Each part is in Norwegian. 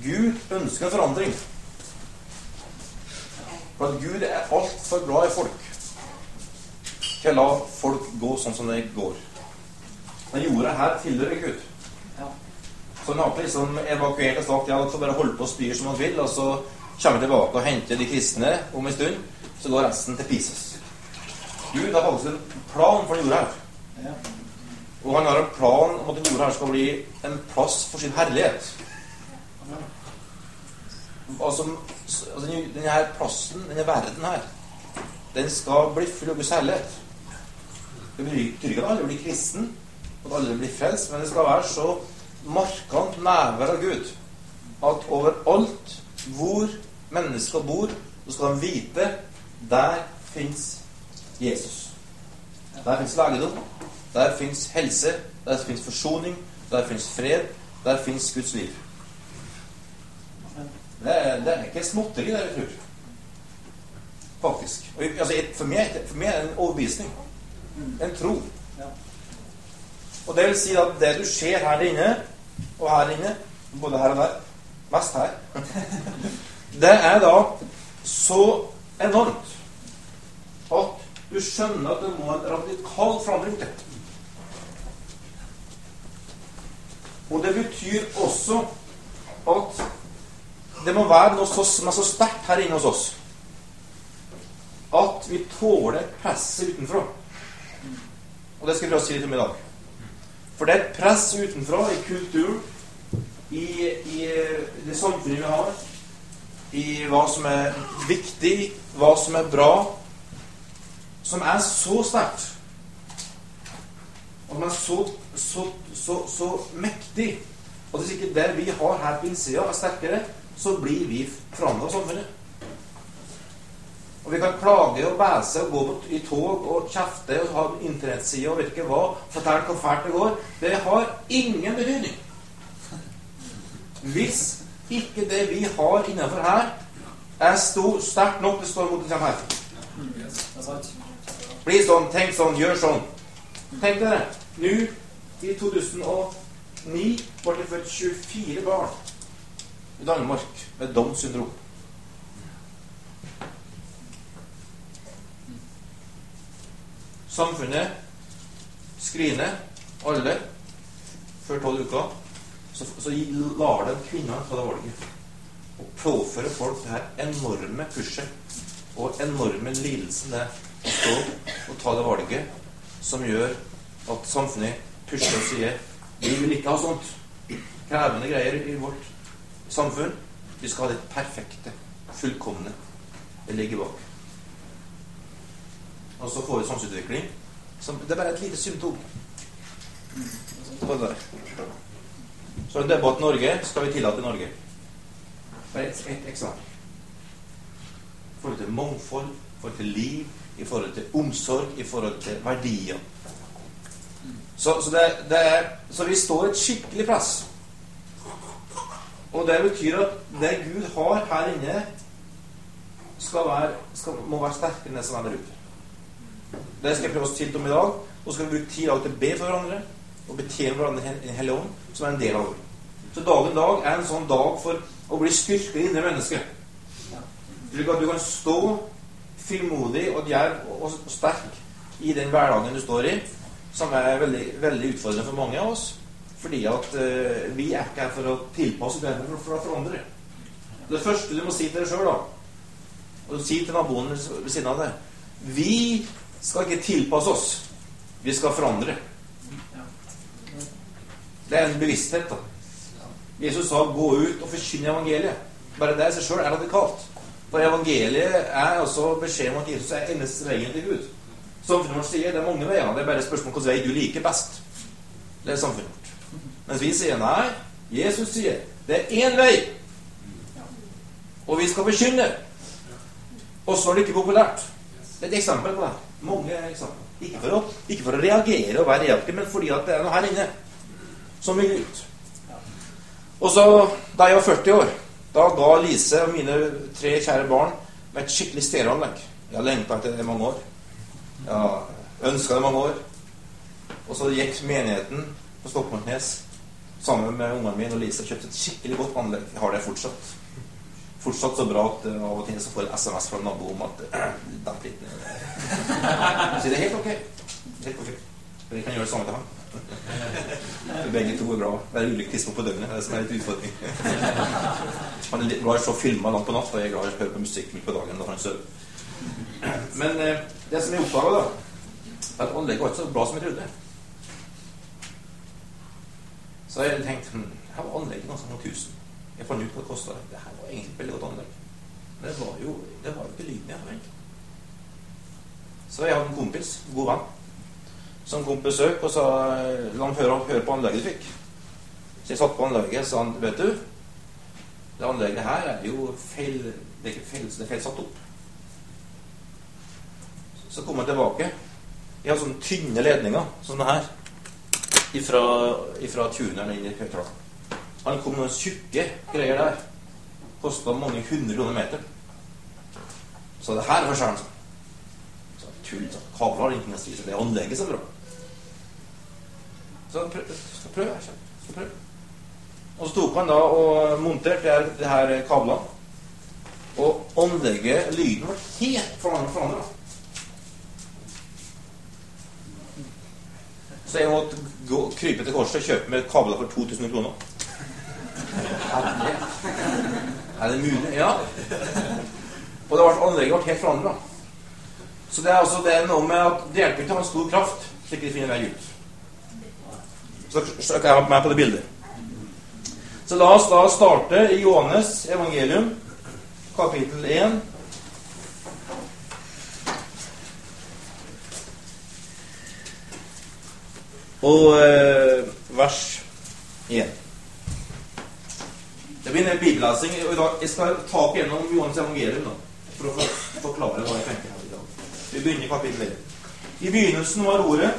Gud ønsker en forandring. For at Gud er altfor glad i folk til å la folk gå sånn som det går. Den jorda her tilhører Gud. Så han har ikke liksom evakuert og sagt ja, dere får bare holde på å styre som han vil, og så kommer vi tilbake og henter de kristne om en stund, så går resten til Pises. Gud har faktisk en plan for den jorda her. Og han har en plan om at den jorda her skal bli en plass for sin herlighet. Altså, altså denne plassen, denne verden her, den skal bli full av Guds herlighet. Det betyr ikke alle blir kristen, at alle blir frelst, men det skal være så markant nærvær av Gud at overalt hvor mennesker bor, så skal de vite der fins Jesus. Der fins legedom, der fins helse, der fins forsoning, der fins fred, der fins Guds liv. Det er, det er ikke småtteri, det vi tror. Faktisk. Og, altså, for, meg, for meg er det en overbevisning. En tro. Og det vil si at det du ser her inne, og her inne, både her og der Mest her. Det er da så enormt at du skjønner at det må en radikal forandring til. Og det betyr også at det må være noe så, som er så sterkt her inne hos oss at vi tåler presset utenfra. Og det skal vi også si litt om i dag. For det er et press utenfra i kulturen, i, i det samfunnet vi har, i hva som er viktig, hva som er bra, som er så sterkt. Og som er så, så, så, så mektig. Og hvis ikke det vi har her på innsida, er sterkere, så blir vi forandra av samfunnet. Og vi kan klage og bæse og gå i tog og kjefte og ha internettside og vet ikke hva, fortelle hvor fælt det går. Det har ingen betydning. Hvis ikke det vi har innenfor her, er sterkt nok til å stå imot det som her. Bli sånn, tenk sånn, gjør sånn. Tenk dere. Nå, i 2009, ble det født 24 barn i Danmark med Downs syndrom. Samfunnet skriner alle før tolv uker. Så, så lar de kvinnene ta det valget. Og påfører folk det her enorme pushet og enorme lidelsen det å stå og ta det valget som gjør at samfunnet pusher og sier vi vil ikke ha sånt. Krevende greier i vårt samfunn. Vi skal ha det perfekte, fullkomne. Det ligger bak. Og så får vi samfunnsutvikling. det er bare et lite symptom det. Så en debatt Norge skal vi tillate Norge. Bare ett et eksempel. I forhold til mangfold, i forhold til liv, i forhold til omsorg, i forhold til verdier. Så, så, det, det er, så vi står et skikkelig press. Og det betyr at det Gud har her inne, skal være, skal, må være sterkere enn det som er der ute. Det skal jeg prøve oss til om i dag. Og skal vi bruke tid til å be for hverandre og betjene hverandre i Den hellige ånd, som er en del av det. Så dagen dag er en sånn dag for å bli styrket i det mennesket. Slik at du kan stå frimodig og djerv og sterk i den hverdagen du står i, som er veldig, veldig utfordrende for mange av oss. Fordi at uh, vi er ikke her for å tilpasse, er for, for å forandre. Det første du må si til deg sjøl, og si til naboen ved siden av deg Vi skal ikke tilpasse oss. Vi skal forandre. Det er en bevissthet. da. Jesus sa 'gå ut og forkynne evangeliet'. Bare det i seg sjøl er radikalt. For evangeliet er altså beskjed om at Jesus er eneste veien til Gud. Samfunnet vårt sier det er mange veier. Det er bare et spørsmål hvilken vei du liker best. Det er samfunnet. Mens vi sier nei. Jesus sier det er én vei. Og vi skal forkynne. Også når det ikke er populært. Det er et eksempel på det. Mange eksempler. Ikke for, å, ikke for å reagere og være reaktiv, men fordi at det er noe her inne som vil ut. Og så, da jeg var 40 år, da ga Lise og mine tre kjære barn meg et skikkelig stereoanlegg. Jeg har lengta etter det i mange år. Jeg ønska det i mange år. Og så gikk menigheten på Stokmarknes sammen med ungene mine og Lise kjøpt et skikkelig godt anlegg. Jeg har det fortsatt. Fortsatt så bra at uh, av og til så får jeg SMS fra en nabo om at uh, demp litt ned. Så det er helt ok. Helt ok. Vi kan gjøre det samme til ham. Begge to er bra. Det er ulikt tidspunkt på døgnet. Det er det som er litt utfordring. Han er glad i å se filmer langt på natt, og jeg er glad i å høre på musikk midt på dagen når han sover. Men uh, det som jeg oppdaga, da, er at anlegget var ikke så bra som jeg trodde. Så jeg tenkte hm, her var anlegget ganske noen tusen. Jeg fant ut hva det kosta. Det her var egentlig et veldig godt anlegg. Men det var jo, det var jo ikke lyden jeg hadde. Så jeg hadde en kompis, god venn, som kom på besøk og sa La ham høre, høre på anlegget du fikk. Så jeg satt på anlegget og sa han, vet du Det anlegget her er jo feil Det er ikke feil, det er feil satt opp. Så kom han tilbake. Jeg hadde sånne tynne ledninger, sånne her ifra, ifra tuneren inn i høyttaleren. Han kom med noen tjukke greier der. Kosta mange hundre kroner meter. Så det her er forskjellen. Så tull. Så kabler har ingenting å si. Så det er anlegget som er bra. Så prøv, jeg. Skal prøve. Og så tok han da og monterte det her, det her kablene. Og anlegget, lyden, var helt forandra. Så jeg måtte gå, krype til korset og kjøpe med kabler for 2000 kroner. Er det mulig? Ja. Og det var, anlegget ble helt forandra. Så det er, også, det er noe med at det hjelper ikke å ha en stor kraft, slik de finner vei ut. Så skal jeg ha med på det bildet. Så la oss da starte i Johannes evangelium, kapittel 1. Og eh, vers 1. Det blir en bibellesing. og i dag, Jeg skal ta opp gjennom Johans evangelium da, for å forklare hva jeg tenker her i dag. Vi begynner i kapittel 1. I begynnelsen var Ordet.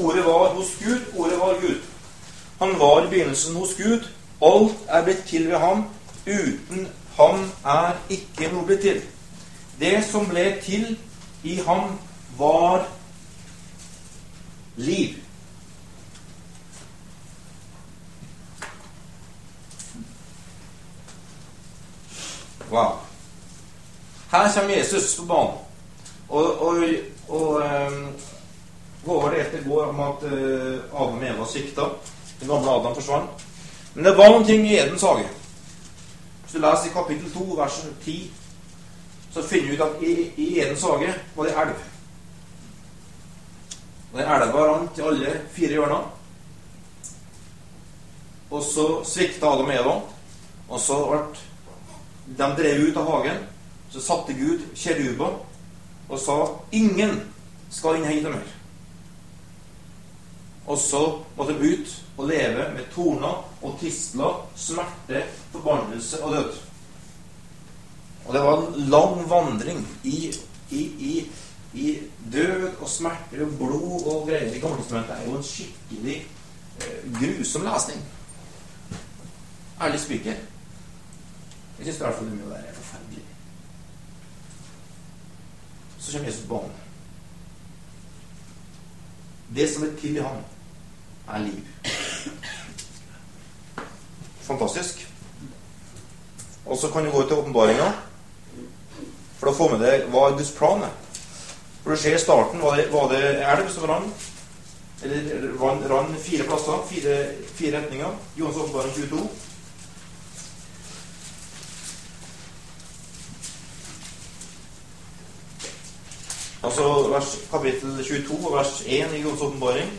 Ordet var hos Gud. Ordet var Gud. Han var i begynnelsen hos Gud. Alt er blitt til ved ham. Uten ham er ikke noe blitt til. Det som ble til i ham, var liv. Wow. Her kommer Jesus på banen. Og, og, og um, Håvard delte i går om at uh, Adam og Eva svikta. Den gamle Adam forsvant. Men det var noen ting i Edens hage. Hvis du leser i kapittel 2, vers 10, så finner du ut at i, i Edens hage var det elv. Og Den elva rant til alle fire hjørner. Og så svikta Adam og Eva. Og så ble de drev ut av hagen. Så satte Gud kjeruber og sa 'Ingen skal inn hit mer'. Og så måtte de ut og leve med torner og tistler, smerte, forbannelse og død. Og det var en lang vandring i, i, i, i død og smerter og blod og greier i Gamletestamentet. er jo en skikkelig eh, grusom lesning. Ærlig spiker. Jeg syns i hvert fall det må være forferdelig. Så kommer Jesus på banen. Det som er til i ham, er liv. Fantastisk. Og så kan du gå til åpenbaringa, for å få med deg hva er Guds plan er. For du ser i starten var det, var det elv som rant. Eller rann fire plasser, fire, fire retninger. Johans åpenbaring 22. Altså vers, kapittel 22 vers 1 i Guds åpenbaring.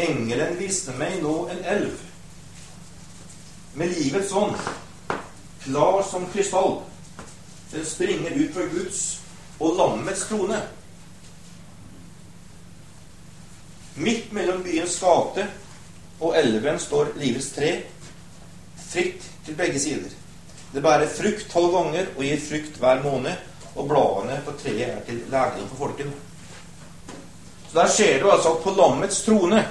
Engelen viste meg nå en elv med livets ånd, klar som krystall. Den springer ut fra Guds og lammets trone. Midt mellom byens gate og elven står livets tre, fritt til begge sider. Det bærer frukt tolv ganger og gir frukt hver måned og bladene på treet er til lærdom for folkene. Så der ser du altså at på lammets trone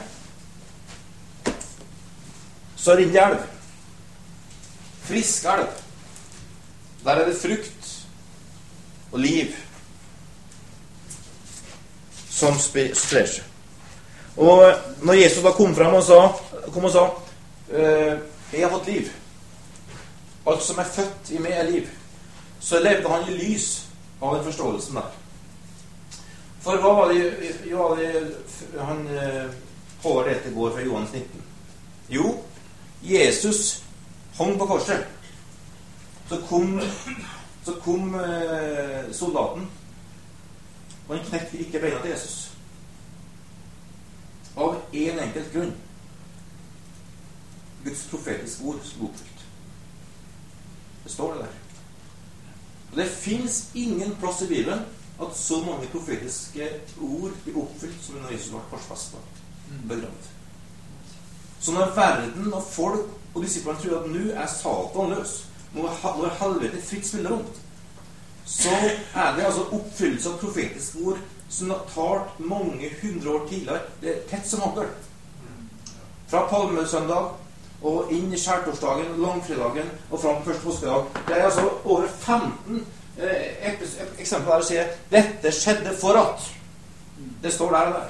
så renner det elv. Frisk elv. Der er det frukt og liv som sprer seg. Og når Jesus da kom frem og sa, kom og sa eh, 'Jeg har fått liv'. Alt som er født i meg, er liv. Så levde han i lys av den forståelsen der. For hva var det, hva var det han eh, Håvard Ete går fra Johannes 19? Jo, Jesus hang på korset. Så kom, så kom eh, soldaten, og han knekte ikke beina til Jesus. Av én en enkelt grunn. Guds profetiske ord sto oppfylt. Det står det der. Og Det fins ingen plass i Bibelen at så mange profetiske ord blir oppfylt som når Jesus ble korsfesta begravd. Så når verden og folk og disiplene tror at nå er Satan løs, nå er helvete fritt spillerom, så er det altså oppfyllelse av profetiske ord som har talt mange hundre år tidligere. Det er tett som hagl. Fra palmesøndag og inn i skjærtorsdagen, langfredagen og fram til første påskedag. Det er altså over 15 eh, eksempler der si sier 'Dette skjedde for at'. Det står der og der.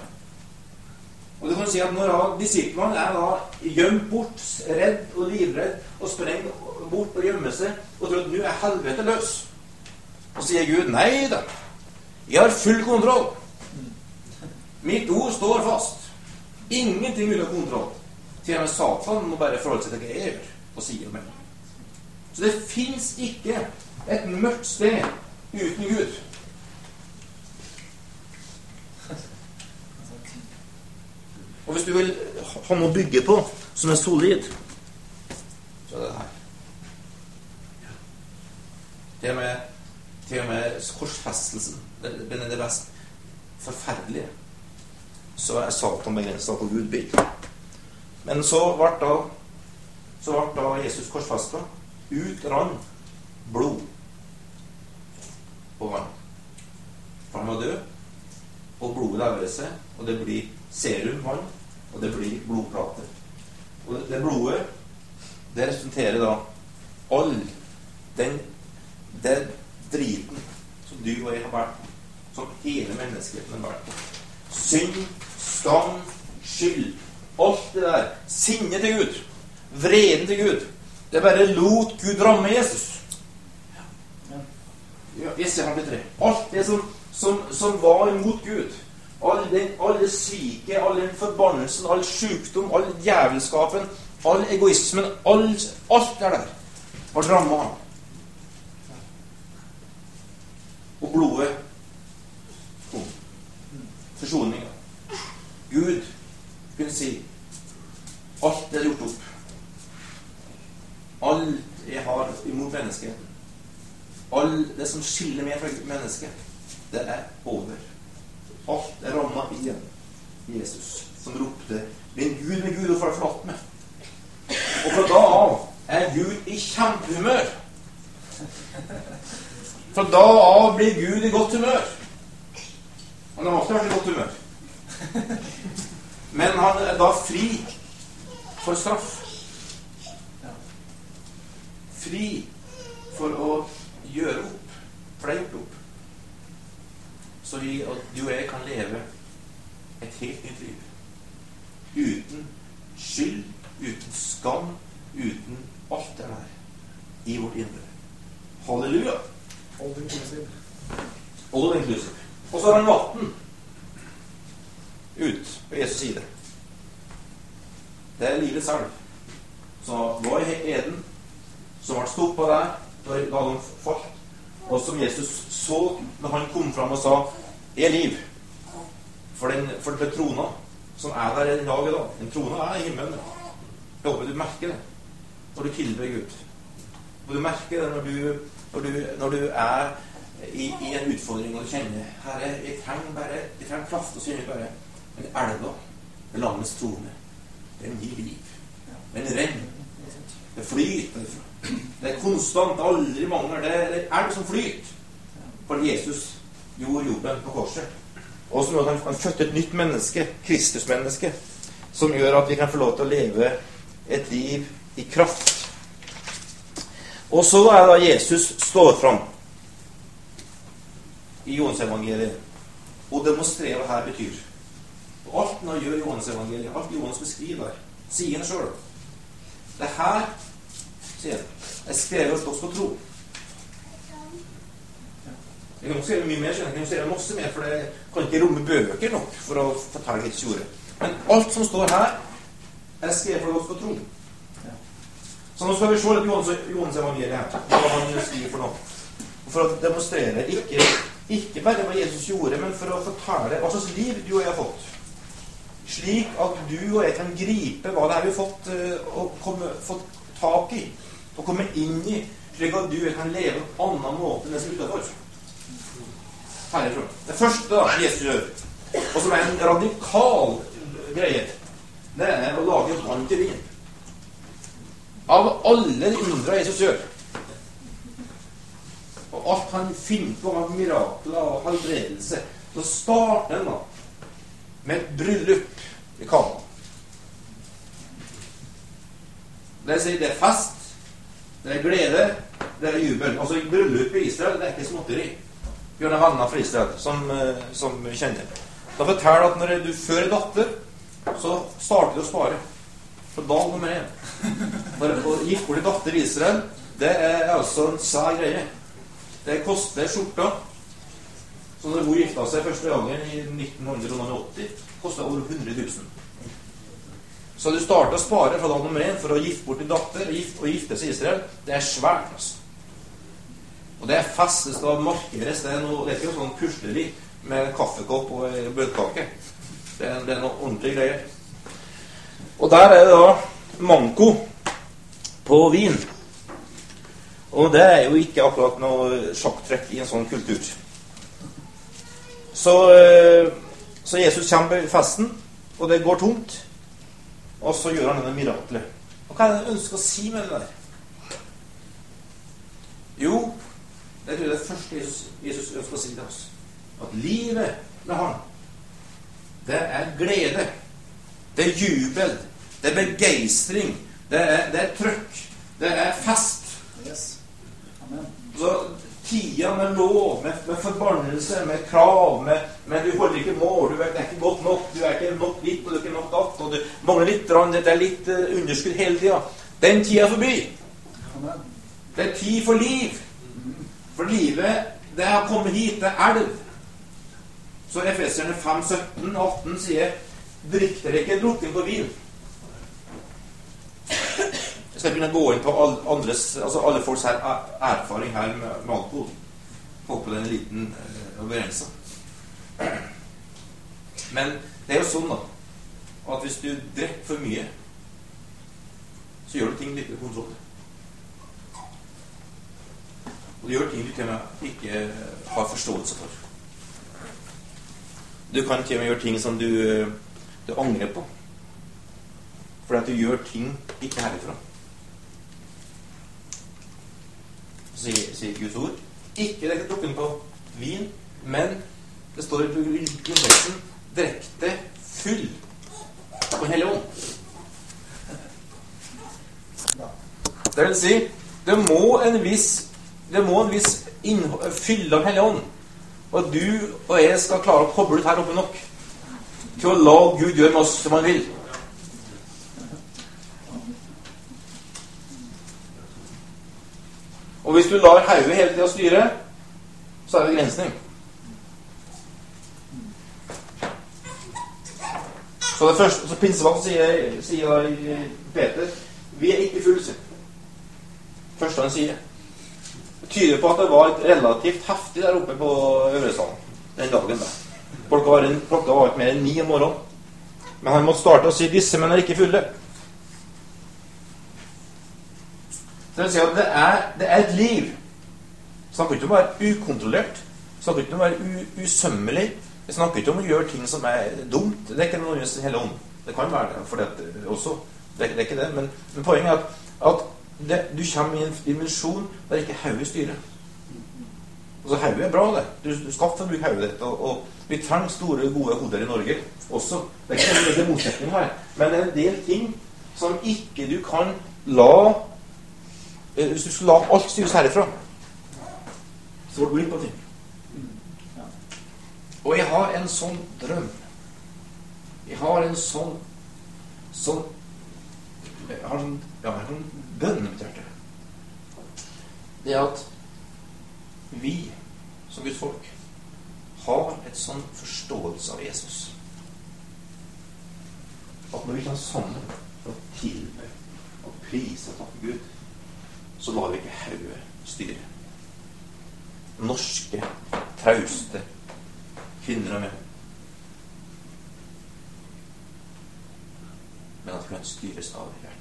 Og du kan si at Når disiplene er da gjemt bort, redd og livredd og sprenger bort og gjemmer seg og tror at nå er helvete løs, og sier Gud nei da, jeg har full kontroll. Mitt ord står fast. Ingenting under kontroll. Til og med Satan må bare forholde seg til hva jeg gjør og sier meg. Så det fins ikke et mørkt sted uten Gud. Og hvis du vil ha noe å bygge på som er solid, så er det her. Til og med, til og med korsfestelsen, den er det mest forferdelige, så er Satan begrensa på Gud bil. Men så ble da, så ble da Jesus korsfesta. Ut rant blod på vann. For han var død, og blodet lever seg, og det blir serum vann og det blir blodplater. Og det blodet, det representerer da all den, den driten som du og jeg har vært. Som hele menneskeheten har vært. Synd, skam, skyld. Alt det der. Sinnet til Gud. Vreden til Gud. Det bare lot Gud ramme Jesus. Ja, ble tre. Alt det som, som, som var imot Gud All, den, alle sviket, all den forbannelsen, all sykdom, all djevelskapen, all egoismen, all, alt er der. Har ramma ham. Og blodet kom. Forsoninga. Gud kunne si alt er gjort opp. Alt jeg har imot mennesket, alt det som skiller meg fra mennesket, det er over. Alt er ramma igjen. Jesus som ropte 'Min Gud, min Gud, hvorfor har du forlatt meg?' Og fra da av er Gud i kjempehumør. Fra da av blir Gud i godt humør. Han har alltid vært i godt humør. Men han er da fri for straff. Fri for å gjøre opp. For det er gjort opp. Så vi, og du og jeg kan leve et helt nytt liv. Uten skyld, uten skam, uten alt det der i vårt indre. Halleluja. All inclusive. All inclusive. Og så har han vann ut på Jesus side. Det er livets elv. Så var i Eden, som ble stoppa der da de falt, og som Jesus så når han kom fram og sa er liv'. For den, for den trona som er der i dag i dag. Den trona er i himmelen. Jeg håper du merker det når du tilber Gud. Og du merker det når du, når du, når du er i, i, en utfordring og du kjenner Herre, jeg trenger bare jeg trenger kraft. Og kjenner bare Men elva ved landets trone, den gir liv. Den renner. Det flyter. Det er konstant, aldri mangler. Det er elv som flyter. For Jesus gjorde jobben på korset. Og som gjør at han fødte et nytt menneske, Kristusmenneske, som gjør at vi kan få lov til å leve et liv i kraft. Og så er det da Jesus står fram i Johansevangeliet og demonstrerer hva her betyr. Alt han gjør i Johansevangeliet, alt Johannes beskriver, sier han sjøl. Det her, sier han, er skrevet for at på tro. Jeg kan skrive mye mer, jeg kan skrive masse mer, for det kan ikke romme bøker nok for å fortelle Guds jorda. Men alt som står her, er skrevet for at på tro. Så nå skal vi se litt Johans evangeliet her. Hva han skriver for noe. For å demonstrere ikke, ikke bare hva Jesus gjorde, men for å fortelle hva slags liv du og jeg har fått. Slik at du og jeg kan gripe hva det er vi har fått, eh, fått tak i og komme inn i, slik at du og jeg kan leve på en annen måte enn det som er utenfor. Herifra. Det første da, Jesus gjør, og som er en radikal greie, det er å lage vann til vin. Av alle de undra Jesus gjør, og alt han finner på av mirakler og helbredelse, så starter han da med et bryllup i Kana. Det sier det er fest, det er glede, det er jubel. Altså bryllup i Israel det er ikke småtteri. Har venner fra Israel som, eh, som kjenner. Da forteller at når du før er datter, så starter du å spare. For dag nummer én. Å gifte bort en datter i Israel, det er altså en sær greie. Det koster skjorta. Så når hun gifta seg første gangen i 1980, kosta over 100 000. Så du starter å spare fra dag nummer én for å gifte bort din datter og gifte, og gifte seg i Israel. Det er svært. altså. Og det er fest. Det markeres. Det er, noe, det er ikke noe sånn pusleri med kaffekopp og bløtkake. Det er, er noe ordentlige greier. Og der er det da manko på vin. Og det er jo ikke akkurat noe sjakktrekk i en sånn kultur. Så, eh, så Jesus kommer i festen, og det går tomt. Og så gjør han denne miraklet. Og hva er det han ønsker å si med det der? Jo, det tror jeg det første Jesus, Jesus ønsker å si til oss. At livet med Han, det er glede. Det er jubel. Det er begeistring. Det er, det er trøkk. Det er fest. Yes. Amen. Så tida med lov, med, med forbannelse, med krav, med, med 'du holder ikke mål', du er, ikke godt nok, du er ikke nok ditt, og du er ikke nok datt, og du mangler litt, grann, det er litt uh, underskudd hele tida. Den tida er forbi. Det er tid for liv. For livet, det har kommet hit. Det er elv. Så Efeserne 5, 17, 18 sier Drikk dere ikke drukking på vin. Jeg skal begynne å gå inn på all, andres, altså alle folks her, er- erfaring her med, med alkohol. Håper det er en liten uh, begrensa. Men det er jo sånn, da, at hvis du drikker for mye, så gjør du ting du ikke har kontroll. Og du gjør ting du til og med ikke har forståelse for. Du kan til og med gjøre ting som du, du angrer på. Fordi at du gjør ting ikke herifra. Så sier, sier Guds ord ikke legg drukken på vin, men det står i grunnteksten drikk det full på en ånd. Det vil si, det må en viss det må en viss fylle av Hellig Ånd. Og at du og jeg skal klare å koble ut her oppe nok til å la Gud gjøre med oss som han vil. Og hvis du lar hodet hele tida styre, så er det begrensning. Så det første, så Pinsevakt sier, sier Peter vi er ikke fulle. Første han sier Det tyder på at det var et relativt heftig der oppe på Øvresalen den dagen. der. Var, klokka var ikke mer enn ni om morgenen. Men han måtte starte å si 'disse menn er ikke fulle'. Det vil si at det er, det er et liv. Snakker ikke om å være ukontrollert. Snakker ikke om å være usømmelig. Jeg snakker ikke om å gjøre ting som er dumt. Det er ikke noe hele ånd. Det kan være det for dette også. Det, er- det er ikke det. Men, men poenget er at, at det, du kommer i en dimensjon der ikke hodet styrer. Altså, Hodet er bra, det. Du, du skal få bruke hodet ditt. Og, og vi trenger store, gode hoder i Norge også. Det er ikke en motsetning her. Men det er en del ting som ikke du kan la Hvis du skulle la alt styres herifra, så går du glipp av ting. Og jeg har en sånn drøm. Jeg har en sånn sånn jeg har en, ja, jeg har en bønn i mitt hjerte. Det er at vi som Guds folk har et sånn forståelse av Jesus at når vi kan samle og tilbe og prise og takke Gud, så lar vi ikke hodet styre. Norske, trauste kvinner og menn. Men at kan styres av hjertet.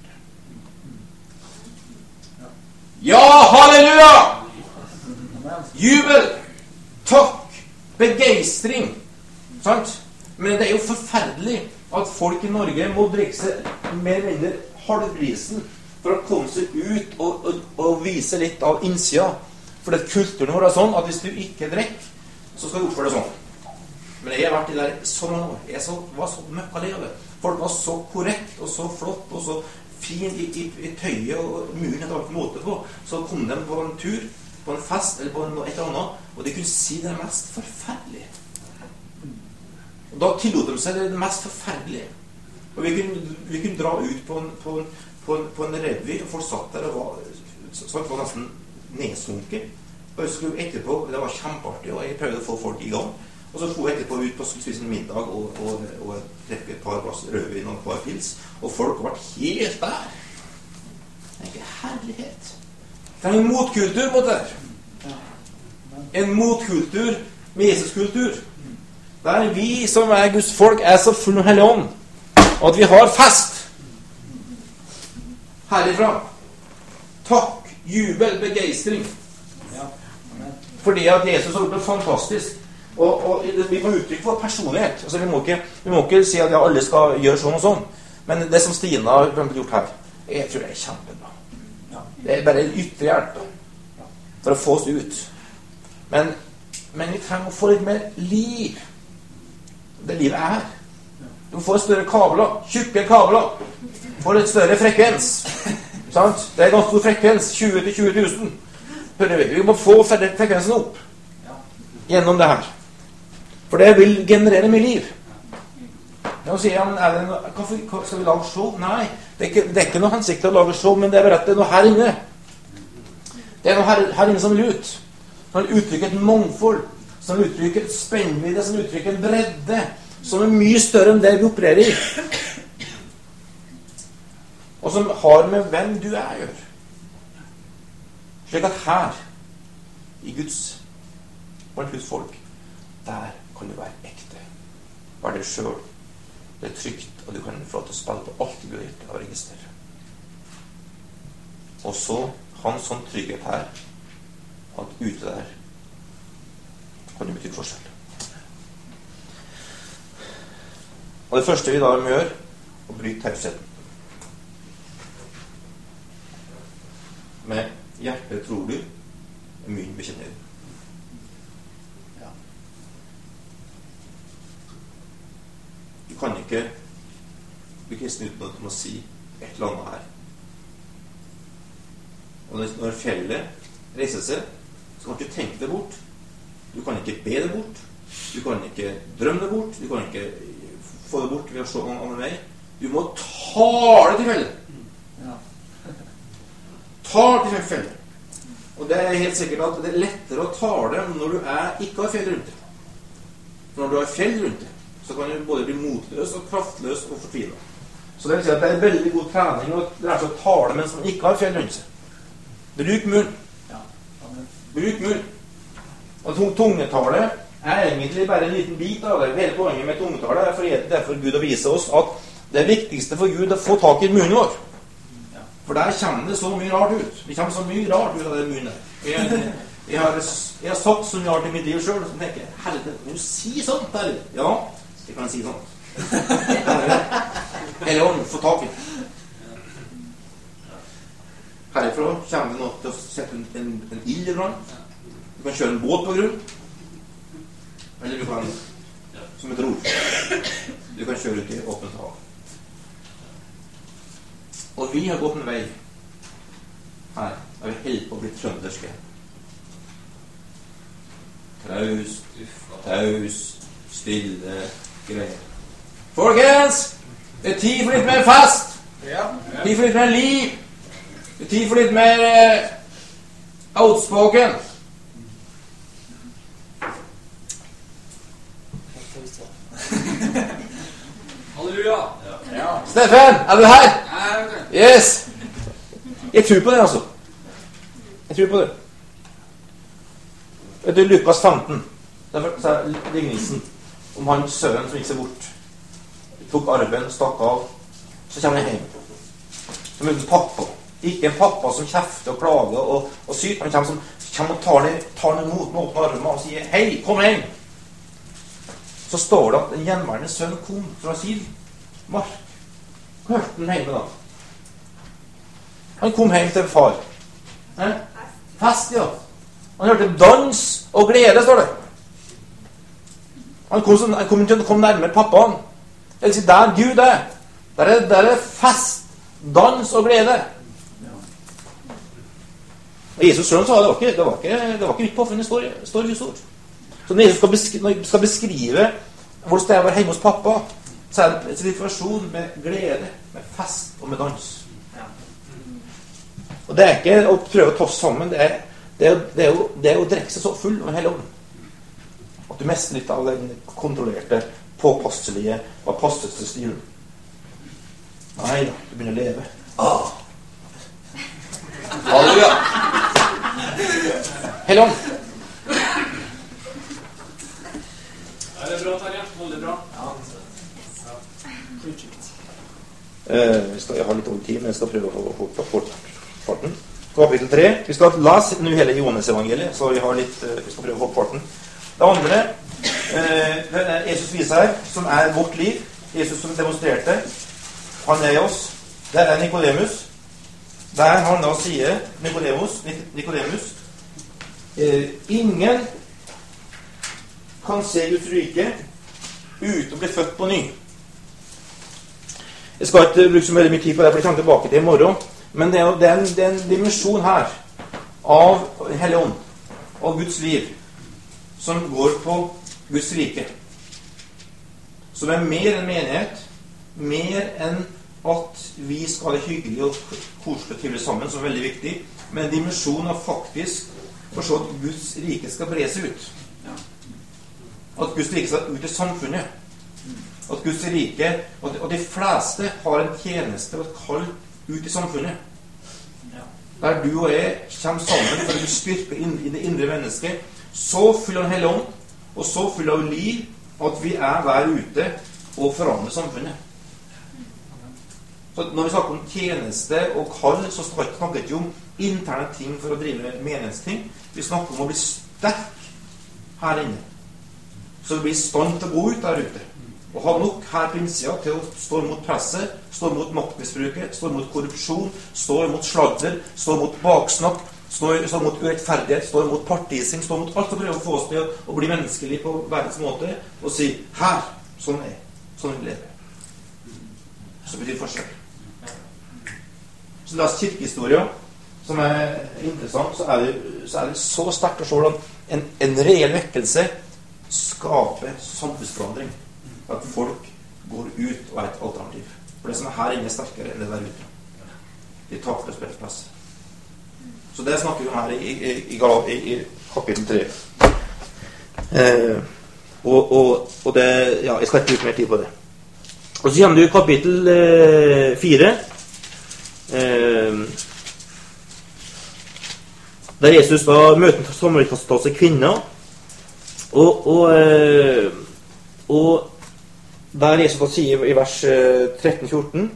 Ja, halleluja! Jubel! Takk! Begeistring! Sant? Men det er jo forferdelig at folk i Norge må drikke seg mer eller mindre halvbrisen for å komme seg ut og, og, og vise litt av innsida. For det kulturen vår er sånn at hvis du ikke drikker, så skal du oppføre deg sånn. Men jeg har vært i der så mange år. Jeg så, var så møkkalei av det. Folk var så korrekt og så flott og så fin i, i, i tøyet og muren et annet måte på. Så kom de på en tur, på en fest eller på en, et eller annet, og de kunne si det mest forferdelige. Og Da tillot de seg det mest forferdelige. Og vi kunne, vi kunne dra ut på en, på en, på en, på en revy, og folk satt der og var, satt var nesten nedsunket. Og jeg skulle etterpå, Det var kjempeartig, og jeg prøvde å få folk i gang. Og så dro jeg etterpå ut på å spise en middag og, og, og drikke et par glass rødvin og et par pils. Og folk ble helt der. Det er ikke herlighet. Det er en motkultur mot det. En motkultur med Jesus-kultur. Der vi som er Guds folk, er så full av Hellig Ånd. At vi har fest herifra. Takk, jubel, begeistring. Ja. Fordi at Jesus har gjort det fantastisk. Og, og Vi må uttrykke vår personlighet. Altså, vi, må ikke, vi må ikke si at ja, alle skal gjøre sånn og sånn. Men det som Stina har gjort her, jeg tror det er kjempebra. Det er bare ytre hjelp for å få oss ut. Men, men vi trenger å få litt mer liv. Det livet er her. Du får større kabler. Tjukke kabler. Får litt større frekvens. Sant? Det er ganske stor frekvens. 20 til 20 000. Hører vi. Vi må få frekvensen opp gjennom det her. For det vil generere mye liv. Ja, og sier han, er det noe, Skal vi lage show? Nei, det er, ikke, det er ikke noe hensikt å lage show, men det er bare at det er noe her inne. Det er noe her, her inne som vil ut. Som vil uttrykke et mangfold. Som vil uttrykke et spennvidde, som vil uttrykke en bredde. Som er mye større enn det vi opererer i. Og som har med hvem du er å gjøre. Slik at her, i Guds, blant Guds folk, der kan du være ekte. Være deg sjøl. Det er trygt, og du kan få lov til å spille på alt du har gjort av register. Og så ha en sånn trygghet her at ute der kan det bety forskjell. Og det første vi da må gjøre, å bryte tausheten. Med hjertet tror du, munnen bekjenner du. Ja. Du kan ikke bli kristen uten at du må si et eller annet her. Og når- når fjellet reiser seg, så kan du ikke tenke det bort. Du kan ikke be det bort. Du kan ikke drømme det bort. Du kan ikke få det bort ved å se noen annen vei. Du må tale til fjellet. Tar til fjellet. Og det er helt sikkert at det er lettere å tale når du er, ikke har fjell rundt deg. For når du har fjell rundt deg, så kan du både bli motløs og kraftløs og fortvila. Så det vil si at det er veldig god trening å lære seg å tale mens man ikke har fjell rundt seg. Bruk munn. Ja. Bruk munn. Og tungetale er egentlig bare en liten bit av det. Hele poenget med tungetale er for, er for Gud å vise oss at det viktigste for Gud er å få tak i munnen vår. For der kommer det så mye rart ut. Det kommer så mye rart ut av den munnen. Jeg, jeg, har, jeg har sagt så mye rart i mitt liv sjøl, så tenker Helvete, må du si sånt? eller? Ja, jeg kan si sånt. Hele ånden, få tak i. Herifra kommer det noe til å sette en, en, en ild i brann. Du kan kjøre en båt på grunn. Eller du kan, som et ror, du kan kjøre ut i åpent hav. Og vi har gått en vei her der vi holder på å bli trønderske. Traust, taust, stille greier. Folkens! Det er tid for litt mer fest! Ja. Tid for litt mer liv. Det er Tid for litt mer uh, outspoken. Halleluja. Steffen, er du her? Yes! Jeg tror på det, altså. Jeg tror på det. Vet du, Lukas 15, derfor er lignelsen om han sønnen som gikk seg bort. Tok arven, stakk av. Så kommer han hjem. som uten pappa. Ikke en pappa som kjefter og klager og, og syter. Han kommer, som, kommer og tar den, tar imot med åpne armer og sier 'Hei, kom hjem'. Så står det at den gjenværende sønn kom fra sin Mark. Hørte han hjemme da? Han kom hjem til far. Eh? Fest, ja. Han hørte dans og glede, står det. Han kom, han kom, å nærmere pappaen. Det vil si, der Gud er, der er, der er fest, dans og glede. Og Jesus selv sa det var ikke, det var ikke, det var ikke mitt påfunn. offentlig står, står. Så når Jesus skal beskrive, skal beskrive hvordan det være hjemme hos pappa, så er det situasjon med glede, med fest og med dans. Og det er ikke å prøve å tosse sammen. Det er, det er, det er, jo, det er å drikke seg så full over hele ånden at du mister litt av den kontrollerte, påpasselige og passeste stilen. Nei da, du begynner å leve. Ah. Halleluja. Hellige ånd. Er det bra, Terje? Veldig bra. Skal, jeg har litt dårlig tid, men jeg skal prøve å få fort, farten. Kapittel 3. Vi skal lese nå hele Johannes-evangeliet, så vi, litt, eh, vi skal prøve å få farten. Det andre eh, det er Jesus viser her, som er vårt liv. Jesus som demonstrerte. Han er i oss. Der er Nikodemus. Der han da sier Nikodemus, Nikodemus eh, Ingen kan se Guds rike uten å bli født på ny. Jeg skal ikke bruke så veldig mye tid på det, for jeg kommer tilbake til i morgen. Men det er, jo- det er, en, det er en dimensjon her av Den hellige ånd og Guds liv som går på Guds rike. Som er mer enn menighet. Mer enn at vi skal ha det hyggelig og koselig og trivelig sammen, som er veldig viktig. Men en dimensjon av faktisk forstå at Guds rike skal bre seg ut. At Guds rike skal ut i samfunnet. At Guds rike og de, fleste har en tjeneste og et kall ut i samfunnet. Der du og jeg kommer sammen for å bli styrket inn i det indre mennesket. Så full av Den hellige ånd, og så full av liv at vi er hver ute og forandrer samfunnet. Så Når vi snakker om tjeneste og kall, så snakker vi ikke om interne ting for å drive menighetsting. Vi snakker om å bli sterk her inne. Så vi blir i stand til å gå ut der ute. Og ha nok her på innsida til å stå imot presset, stå imot maktmisbruket, stå imot korrupsjon, stå imot sladder, stå imot baksnakk, stå, stå imot urettferdighet, stå imot partising, stå imot alt som prøver å få oss til å, å bli menneskelig på verdens måte, og si 'Her! Sånn er. Sånn vil leve'. Så betyr forskjell. Så les oss kirkehistoria, som er interessant, så er det så, er det så sterkt å se hvordan en, en reell vekkelse skaper samfunnsforandring. At folk går ut og er et alternativ. For det som er her inne, er sterkere enn det der ute. De taper spillplass. Så det snakker vi om her i, i, i, i, i kapittel 3. Eh, og, og, og det Ja, jeg skal ikke bruke mer tid på det. Og så kommer du i kapittel eh, 4. Eh, der Jesus da møter en kvinner. Og, og, eh, og der Jesus sier i vers eh, 13-14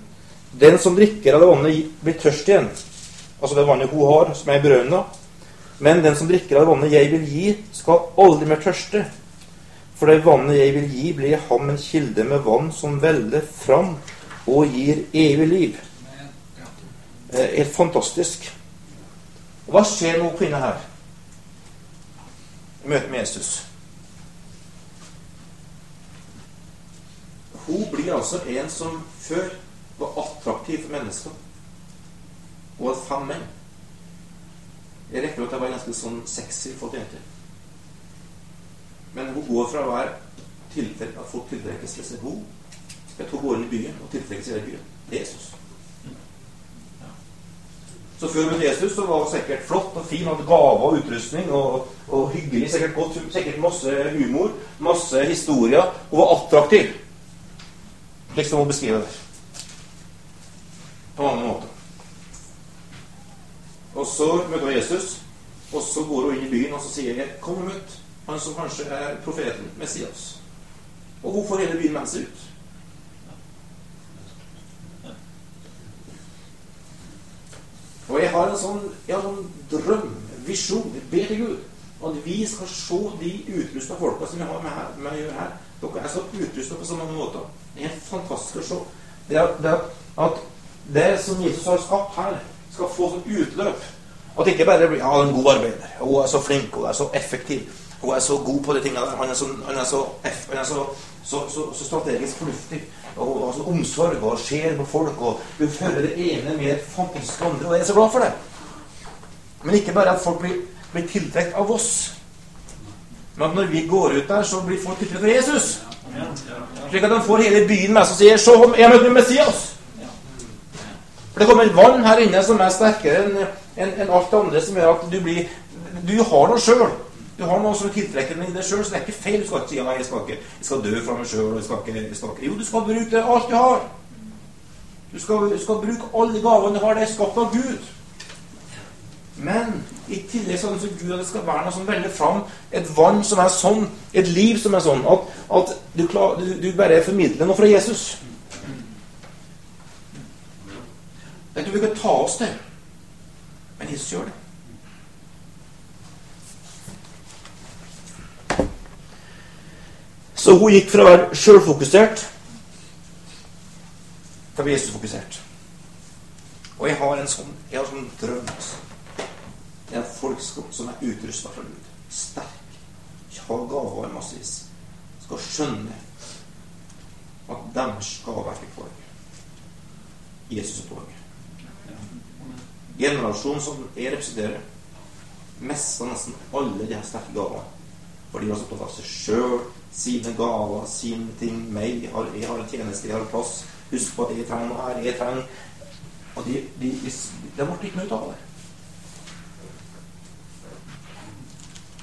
Den som drikker av det vannet, blir tørst igjen. Altså det vannet hun har, som er i brønnen. Men den som drikker av det vannet jeg vil gi, skal aldri mer tørste. For det vannet jeg vil gi, blir ham en kilde med vann som veller fram og gir evig liv. Eh, helt fantastisk. Og hva skjer med hun kvinna her? I møte med Jesus. Hun blir altså en som før var attraktiv for mennesker. Og hadde fem menn. Jeg rekker at jeg var ganske sånn sexy for jenter. Men hun går fra å være tiltrekk, at folk tiltrekkes til seg. Hun at hun går inn i byen og tiltrekkes i byen. Jesus. Så før hun Jesus, så var hun sikkert flott og fin, hadde gaver og utrustning og, og hyggelig. Sikkert godt, sikkert masse humor, masse historier. Hun var attraktiv. Slik å beskrive det. På mange måter. Og så møter hun Jesus, og så går hun inn i byen og så sier jeg, 'Kom og møt han som kanskje er profeten, Messias'. Og hun får hele byen med seg ut. Og jeg har en sånn, jeg har en drøm, visjon, ber til Gud at vi skal se de utrusta folka som vi har med her. Med her. Dere er så utrusta på. Det er helt fantastisk å se. Det er, det er at det som Jesus har skapt her, skal få sånn utløp. At det ikke bare blir ja, en god arbeider. Hun er så flink, hun er så effektiv. Hun er så god på de tingene der. Han er så, han er så, han er så, så, så, strategisk fornuftig. Og, har altså omsorg og ser på folk. Og du føler det ene mer fantastisk andre. Og jeg er så glad for det. Men ikke bare at folk blir, blir tiltrukket av oss. Men at når vi går ut der, så blir folk tiltrukket av Jesus. Slik at de får hele byen med seg og sier 'Se, jeg møter møtt Messias'. For det kommer vann her inne som er sterkere enn en, en alt det andre, som gjør at du blir Du har noe sjøl. Du har noe som tiltrekker deg i sjøl, så det er ikke feil. Du skal ikke si at jeg skal jeg skal dø fra meg sjøl. Jo, du skal bruke alt du har. Du skal, du skal bruke alle gavene du har. Det er skapt av Gud. Men i tillegg så ønsker Gud at det skal være noe som velger fram et vann som er sånn, et liv som er sånn, at, at du, klar, du, du, bare formidler noe fra Jesus. Er ikke vi kan ta oss det, men Jesus gjør det. Så hun gikk fra å være sjølfokusert til å bli Jesusfokusert. Og jeg har en sånn, jeg har en sånn drøm. Altså. Det er folk som er utrusta fra Gud. Sterk. Har gaver massevis. Skal skjønne at deres gave er ikke folk. Jesus er poenget. Generasjonen som jeg representerer, mester nesten alle de her sterke gavene. For de har så opptatt av seg sjøl, sine gaver, sine ting, meg. Jeg har, jeg har en tjeneste, jeg har en plass. Husk på at jeg trenger noe her, jeg trenger Og de, de, de, det ble ikke noe ut av det.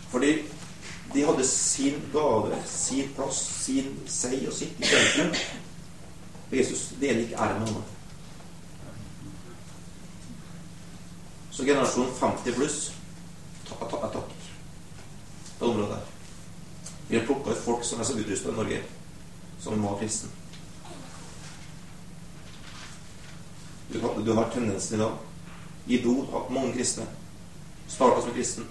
Fordi de hadde sin gave, sin plass, sin seg og sitt i sentrum. Jesus deler ikke ære med noen. Så generasjon 50 pluss takker det området der. Vi har plukka ut folk som er så utrusta i Norge, som var kristen. Du, du, har tendensen i dag. Idol har mange kristne. Starta som kristen.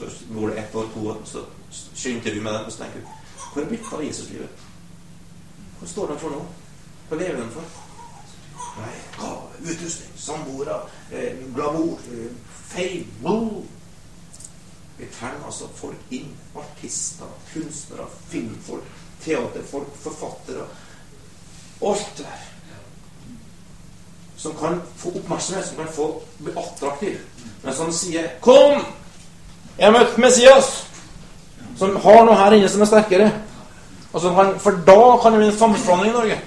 Så går det ett år, to år, så skynder du med dem og så tenker du Hvor er det blitt av Jesuslivet? Hva står de for nå? Hva lever de for? Nei, gave, utrustning, samboere, eh, glamour, eh, blod vi trenger altså folk inn. Artister, kunstnere, filmfolk, teaterfolk, forfattere. Alt der. Som kan få oppmerksomhet, som kan få bli attraktiv. Men som sier 'Kom! Jeg har møtt Messias!' Som har noe her inne som er sterkere. Kan, for da kan det bli en samfunnsforandring i Norge.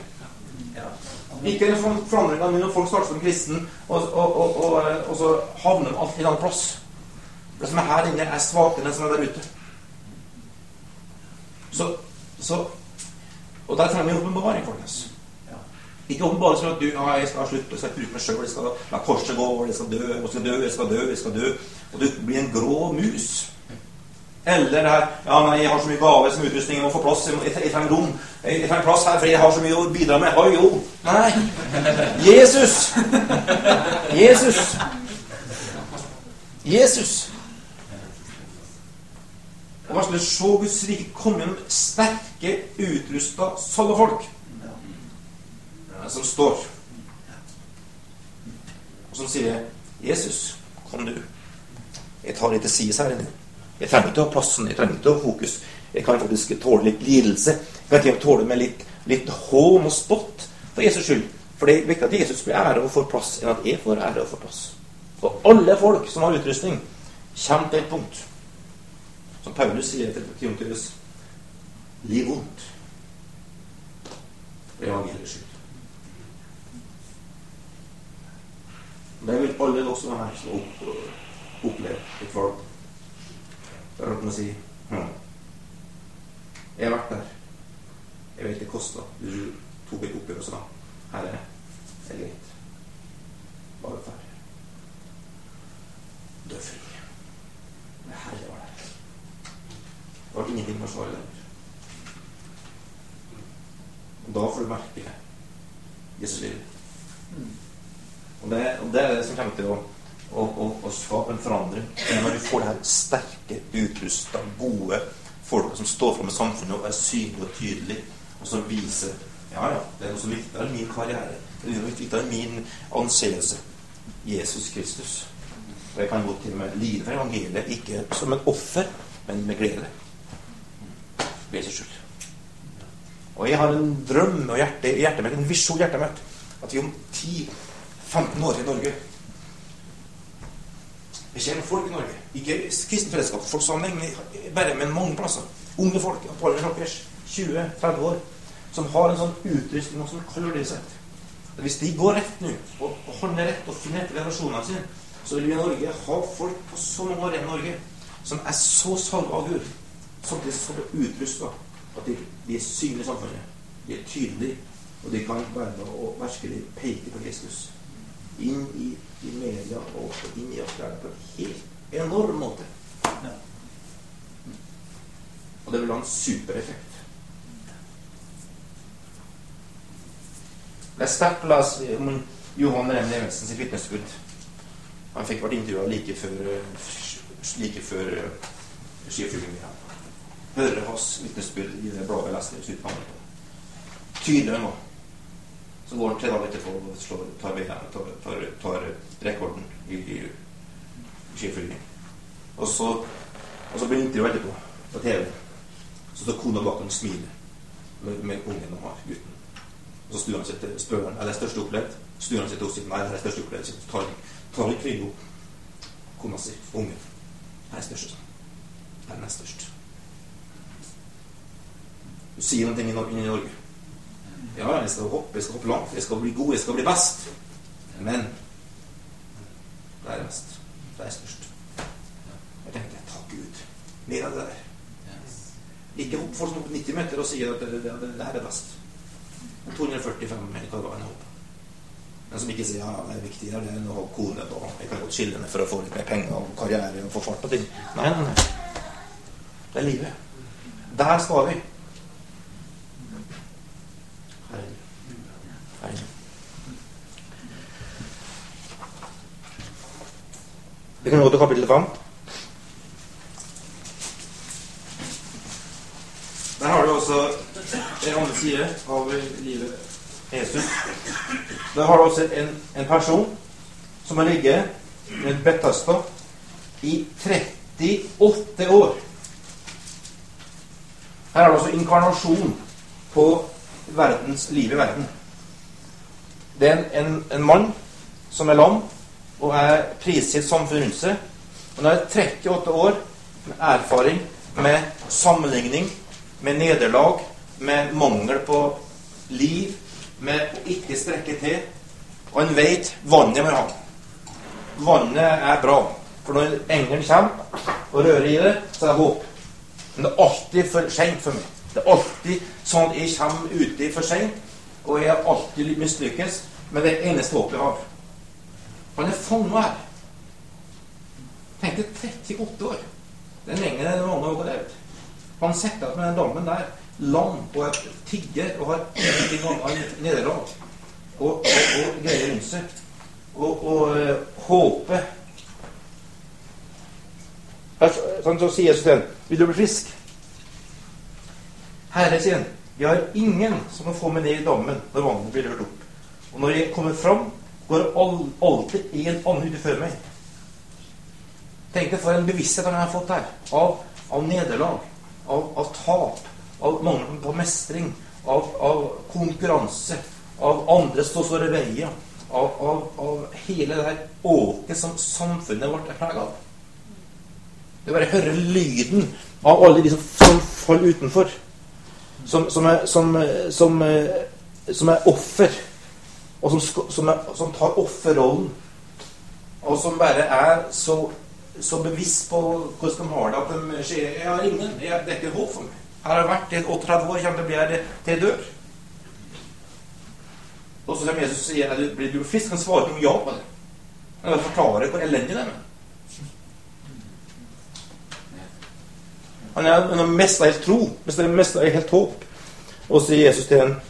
Ikke en forandring når folk starter som kristen, og, og, og, og så havner de i en annen plass. Det som er her inne, er svakere enn det som er der ute. Så, så Og der trenger vi åpenbaring, folkens. Ikke åpenbaring som at du ja, jeg skal slutte, jeg skal bruke meg sjøl, jeg skal la korset gå over, jeg skal dø, jeg skal dø, jeg skal dø, jeg skal dø. Og du blir en grå mus. Eller det her Ja, nei, jeg har så mye gaver som utrustning, jeg må få plass, jeg, må, jeg, trenger rom. Jeg, jeg, trenger plass her, for jeg har så mye å bidra med. Oi, jo. Nei. Jesus. Jesus. Jesus. Og varsler se Guds rike komme gjennom sterke, utrusta folk. Som står og som sier 'Jesus, kom du. Jeg tar litt til sides her. Jeg trenger ikke å ha plassen, jeg trenger ikke å ha fokus. Jeg kan faktisk tåle litt lidelse. Jeg kan tåle med litt, litt hån og spott for Jesus skyld. For det er viktig at Jesus blir ære og får plass, enn at jeg får ære og får plass. Og alle folk som har utrustning, kommer til et punkt som Paulus sier til Timotius Liv vondt for evangeliets skyld. Det vil alle dere som er her, som opp, oppleve et valg. Det er man å si hm. Jeg har vært der. Jeg vet det kosta. Du tok et oppgjør og sa det er greit. Bare ferdig. er fri. Det Herre var der. Det var ingenting for svaret lenger. Og da får du merke Jesus liv. Og det, og det er det som kommer til å, å, og, og skape en forandring. Men Når du får det her sterke, utrusta, gode folka som står fram i samfunnet og er synlige og tydelige, og som viser ja, ja, det er noe som er viktigere enn min karriere. Det er noe viktigere enn min anseelse. Jesus Kristus. Og jeg kan godt til og med lide for evangeliet, ikke som en offer, men med glede. Ved seg skyld. Og jeg har en drøm og hjerte, hjertet mitt, en visjon mitt at vi om 10-15 år i Norge Vi kjenner folk i Norge. Ikke kristent fellesskap, folksammenheng, bare men mange plasser. Unge folk på alle deres 20-30 år som har en sånn utrustning og som kaller det seg. Hvis de går rett nå, og, og holder rett og finner etter relasjonene sine, så vil vi i Norge ha folk på så mange år i Norge som er så salva av Gud, samtidig så utrusta at de, de er synlige i samfunnet. De er tydelige, og de kan være med å virkelig peke på Jesus. Inn i, i media og inn i affæren på en helt enorm måte. Ja. Og det vil ha en supereffekt. Det er sterkt å lese om Johan Rem Evensen sitt vitnesbyrd. Han fikk vært intervjua like før, like før uh, skiflygingen. Høre hans vitnesbyrd i det bladet jeg leste i Tydelig var. Så går han tre dager etterpå og slår, tar, tar, tar, tar rekorden i, i skiflyging. Og så, og så blir han intervjuet etterpå på TV. Så står kona bak og smiler med, med ungen de har, gutten. Og så snur han seg til spørreren. Er det største opplevd? Snur han seg til og Nei, det er største opplevd. Så tar, tar opp kona si, ungen. Her er det største. Det er nest størst. Du sier noe inni Norge. Ja, jeg skal hoppe, jeg skal hoppe langt, jeg skal bli god, jeg skal bli best. Men det er mest. Det er størst. Jeg tenkte takk Gud. Mer av det der. Ikke hopp folk som hopper 90 meter og sier at det, det, det, det her er best. 245 eller hva det hopp. Men som ikke sier ja, det er viktigere det enn å ha kone og jeg kan godt skille henne for å få litt mer penger og karriere og få fart på ting. Nei, nei, nei. Det er livet. Der skal vi. Vi kan gå til kapittel 5. Der har du også en andre side av livet Jesus. Der har du også en, en person som har ligget med Betasta i 38 år. Her er det også inkarnasjon på verdens liv i verden. Det er en, en, en mann som er lam og er prisgitt samfunnet rundt seg. jeg har 38 år med erfaring med sammenligning med nederlag, med mangel på liv, med ikke strekke til. Og en veit vannet må ha. Vannet er bra. For når engelen kommer og rører i det, så er det håp. Men det er alltid for seint for meg. Det er alltid sånn at jeg kommer uti for seint, og jeg har alltid mislykkes med det eneste håpet jeg har. Han er fanga her. Tenk deg 38 år. Det er lenger enn mange har levd. Han sitter med den dammen der, lam og er tigger og har ingenting annet nederlag. Og, og, og greier rundt seg. Og, og øh, håper Sånn så sier Jesus til ham, 'Vil du bli frisk?' Herre, sier han, 'Jeg har ingen som kan få meg ned i dammen når vannet blir rørt opp.' Og når jeg kommer fram, går all, alltid en annen ute før meg. Tenk deg for en bevissthet han har fått her, av, av nederlag av, av tap, av mangel på mestring, av, av, konkurranse, av andre som står i veien, av, av, hele det her åket som samfunnet vårt er preget av. Det bare hører lyden av alle de som faller utenfor. Som, som, er, som, som er, offer. Og som, er, som tar offerrollen og som bare er så, så bevisst på hvordan de har det, at de sier 'Jeg har ingen. Jeg, det er ikke håp for meg. Her har jeg vært i 38 år. Jeg kommer til å bli her til jeg dør.' Og så kommer Jesus og sier du, 'Blir du frisk?' Han svarer ikke om ja på det. Han forklarer hvor elendig det er. Han har mista helt tro, mista helt håp. Og sier Jesus til en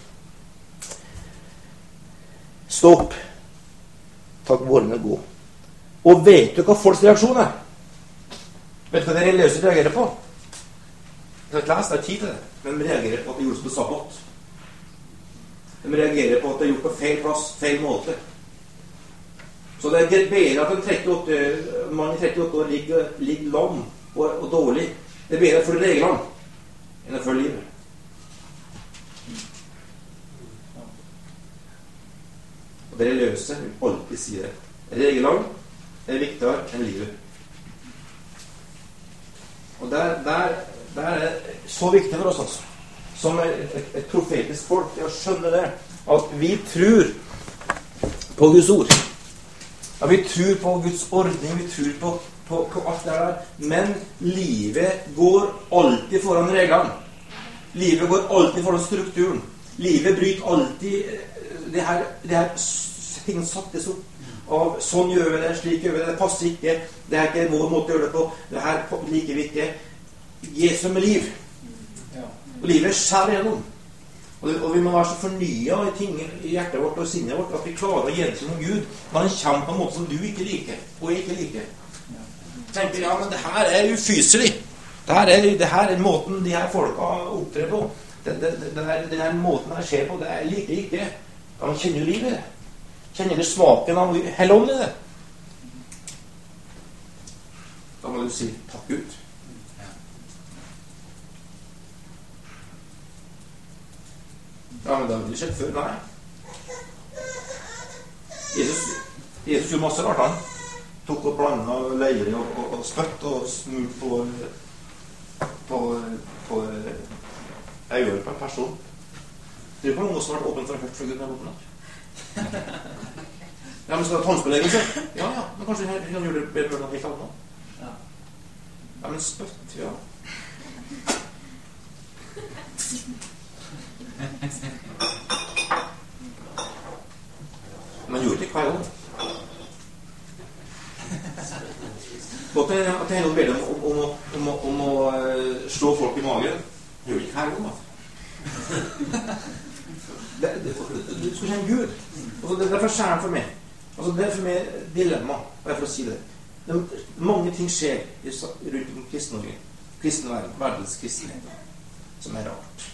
Stopp. Takk vårene gå. Og vet du hva folks reaksjon er? Vet du hva de religiøse reagerer på? Jeg har ikke lest, det er tid til det. Men de reagerer på at det gjordes på sabbat. De reagerer på at det er gjort på feil plass, feil måte. Så det er bedre at en 38, mann i 38 år ligger, ligger lam og, og, dårlig. Det er bedre å følge reglene enn å følge livet. Og det religiøse vil alltid si det. Reglene er viktigere enn livet. Og der, er det så viktig for oss, altså, som et, et, et profetisk folk, å skjønne det, at vi tror på Guds ord. Ja, vi tror på Guds ordning, vi tror på, på, på alt det der. Men livet går alltid foran reglene. Livet går alltid foran strukturen. Livet bryter alltid det her, det her ting sattes opp av sånn gjør vi det, slik gjør vi det, det passer ikke, det er ikke vår måte å gjøre det på, det her liker vi ikke. Jesu med liv. Og livet skjærer gjennom. Og, det, og, vi må være så fornya i ting i hjertet vårt og sinnet vårt at vi klarer å gjenkjenne Gud når han kommer på en måte som du ikke liker, og jeg ikke liker. tenker ja, men det her er ufyselig. Det her er, det her er måten de her folka opptrer på. Den, den, den, her, den her måten jeg ser på, det liker jeg ikke. Ja, man kjenner jo livet. Kjenner du smaken av Helligånd i det? Da må du si 'takk Gud'. Ja, men det har ikke sett før. Nei. Jesus, Jesus gjorde masse rart, han. Tok og blanda leire og, og, og spytt og smurte på på, på det på en person. Det er på noe som har vært åpent for å høre fra Gud. ja, men skal det ha tannspåleggelse? Ja, ja. Men kanskje han gjør det bedre enn helt annet? Ja. ja, men spytt, ja. Man gjorde det ikke hver gang. Godt at det hender ber dem om, om, om, om, å uh, slå folk i magen. Gjør det ikke hver gang, altså. Du skal kjenne Gud. Altså, det, for skjærer for meg. Altså, det er for meg dilemma, bare for å si det. det mange ting skjer rundt om Kristen-Norge. Kristen verden, verdens kristenhet, som er rart.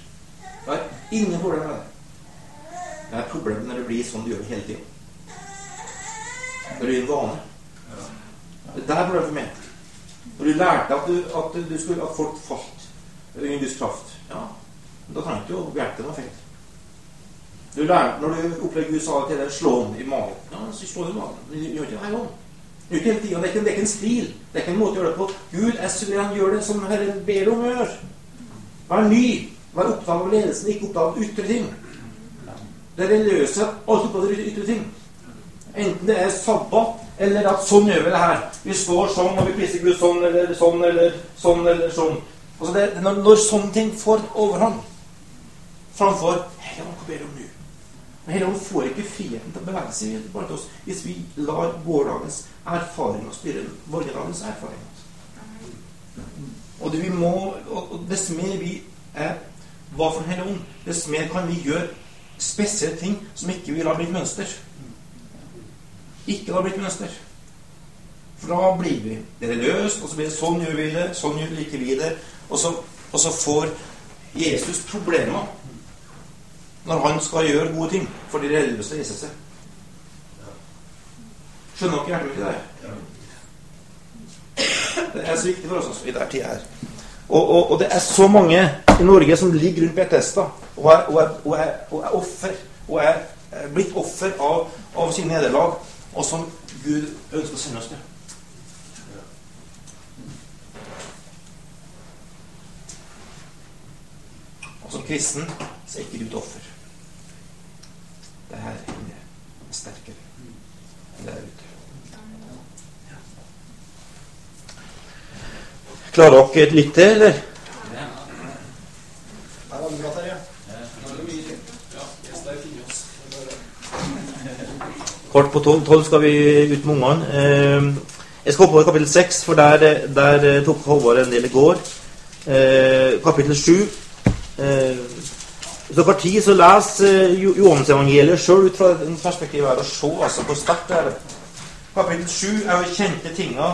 Jeg har ingen problemer med det. Det er problemet når det blir sånn du gjør det hele tida. Når du gir vane. Det er der problemet for meg. Når du lærte at, du, at, du skulle, at folk falt under Guds kraft, ja, da trengte du å hjelpe noe feil. Du lærer, når du opplever Gud sa til deg 'slå ham i magen', ja, så slå ham i magen. Men du gjør ikke det hver gang. Det er ikke en. Det, det, er ikke en stil. Det er ikke en måte å gjøre det på. Gud er suveren. Gjør det som Herren ber om å gjøre. Vær ny. Vær opptatt av ledelsen, ikke opptatt av ytre ting. Det religiøse løse. Alt opptatt av ytre ting. Enten det er sabbat, eller at sånn gjør vi det her. Vi står sånn, og vi priser Gud sånn, eller sånn, eller sånn, eller sånn. Altså det, når, når sånne ting får overhånd framfor hey, hva ber du om nå? Helligånd får ikke friheten til å bevege seg blant oss hvis vi lar gårsdagens erfaringer styre morgendagens erfaringer. Og det vi må, og dess mer vi er hva for Helligånd, dess mer kan vi gjøre spesielle ting som ikke vil ha blitt mønster. Ikke la blitt mønster. For da blir vi det religiøst, og så blir det sånn gjør vi det, sånn liker vi det. Og så, og så får Jesus problemer når han skal gjøre gode ting for de religiøse reiser seg. Skjønner dere hjertet mitt i det? Det er så viktig for oss i denne tida her. Og, og, og, det er så mange i Norge som ligger rundt Betesta og er, og og og er offer. Og er blitt offer av, av sine nederlag, og som Gud ønsker å sende oss til. Og som kristen så er ikke du et offer. Det her inne er sterkere enn det ute. Klarer dere et litt til, eller? Her var det bra, Terje. Kort på tolv skal vi ut med ungene. Ehm, jeg skal oppover kapittel seks, for der, der eh, tok Håvard en del i går. Ehm, kapittel sju ehm, Eh, hvis tid, så les Johansevangeliet Jo- Johannesevangeliet sjøl ut fra et perspektiv her og se altså, hvor sterkt det er. Kapittel 7 er jo kjente tinga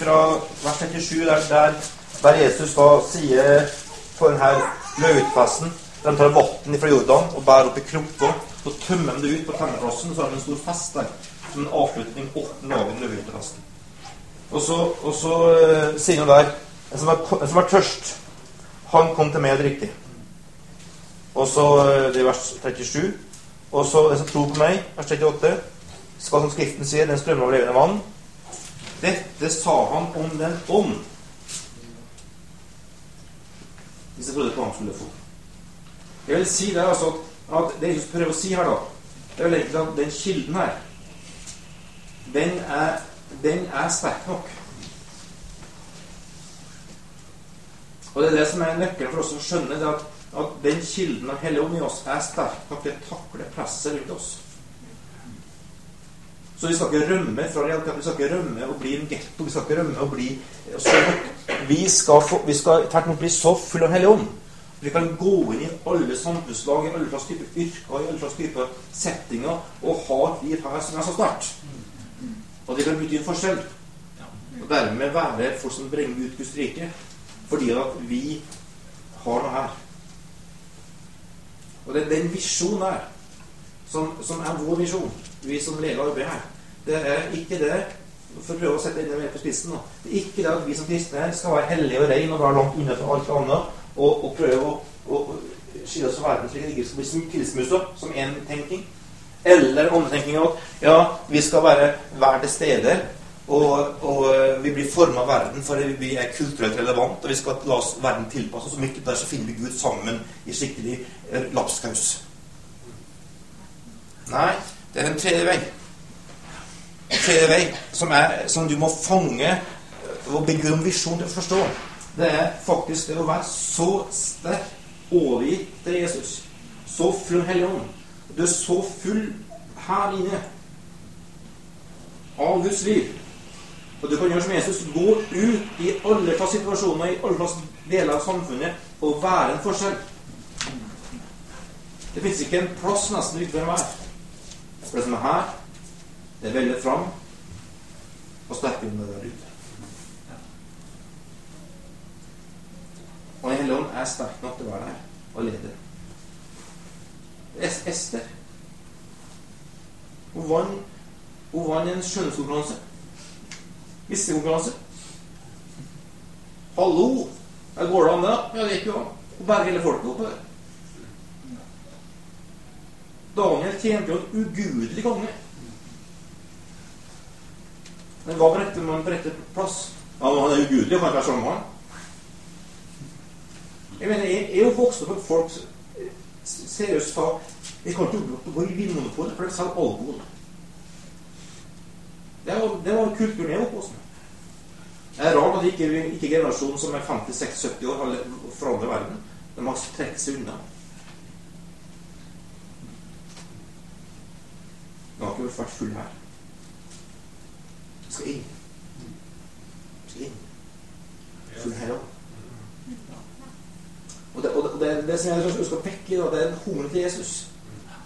fra vers 37, der, der, der Jesus da sier på denne løytfesten De tar vann fra Jordan og bærer opp i krukker. Så tømmer de det ut på tennerplassen, så har de en stor fest der. Som en avslutning åttende dagen løvutfesten. Og så, og så uh, sier han der En som er, som er tørst, han kom til meg og drikke. Og så eh, det er vers 37. Og så den som tror på meg, vers 38, skal som Skriften sier, den strømmer av levende vann. Dette sa han om den ånd. Hvis jeg trodde på ham skulle få. Jeg vil si det altså at det Jesus prøver å si her, da, det er vel egentlig at den kilden her, den er, den er sterk nok. Og det er det som er nøkkelen for oss å skjønne, det at, at den kilden av hellig Ånd i oss er sterk nok til å takle presset rundt oss. Så vi skal ikke rømme fra realiteten. Vi skal ikke rømme og bli en getto. Vi skal ikke rømme og bli Vi skal, få, skal tvert imot bli så full av Hellig Ånd. Vi kan gå inn i alle samfunnslag, i alle slags typer yrker, i alle slags typer settinger, og ha et liv her som er så sterkt. Og det kan bety en forskjell. Og dermed være folk som bringer ut Guds rike. Fordi at vi har noe her. Og det er den visjonen her som, som er vår visjon, vi som lever og arbeider her. Det er ikke det for å prøve å sette enda mer på spissen nå. Det er ikke det at vi som kristne skal være hellige og reine og være langt unna fra alt annet og, og prøve å, å skille oss fra verden slik at vi ikke skal bli tilsmusa som én tenking. Eller andre tenking at ja, vi skal bare være til stede, og, og vi blir forma av verden for vi er kulturelt relevant, og vi skal la oss verden tilpasse. Og midt der så finner vi Gud sammen i skikkelig eh, lapskaus. Nei, det er en tredje vei. Tredje vei som, er, som du må fange og be Gud om visjon til å forstå. Det er faktisk det å være så sterk overgitt til Jesus. Så full av Hellig Ånd. Du er så full her inne av Guds liv. Og du kan gjøre som Jesus. Gå ut i alle slags situasjoner, i alle slags deler av samfunnet og være en forskjell. Det fins ikke en plass nesten utenfor meg. For det som er her, det veller fram og sterkere det der ute. Og Den hellige ånd er sterk nok til å være der og lede. Es Ester Hun vant, hun vant en skjønnhetskonkurranse. Vissekonkurranse. Hallo! Her går det an, det? Ja, det gikk jo an. Å bære hele folket opp her. Daniel tjente jo en ugudelig konge. Men hva beretter man på rette plass? Ja, Han er ugudelig, kan ikke være sånn med han. Jeg mener, jeg er jo vokst opp med folk seriøst sa Jeg kan ikke gå i Vinmonopolet, for det selger alkohol. Det var, det var kulturen jeg oppvokste opp med. Det er rart at ikke, ikke generasjonen som er 50-60-70 år, har forandret verden. De har trukket seg unna. Jeg har ikke vært full her. Jeg skal inn. Jeg skal inn. Full her òg. Og det, og det, det, det som jeg skal pekke i, det er en hornet til Jesus.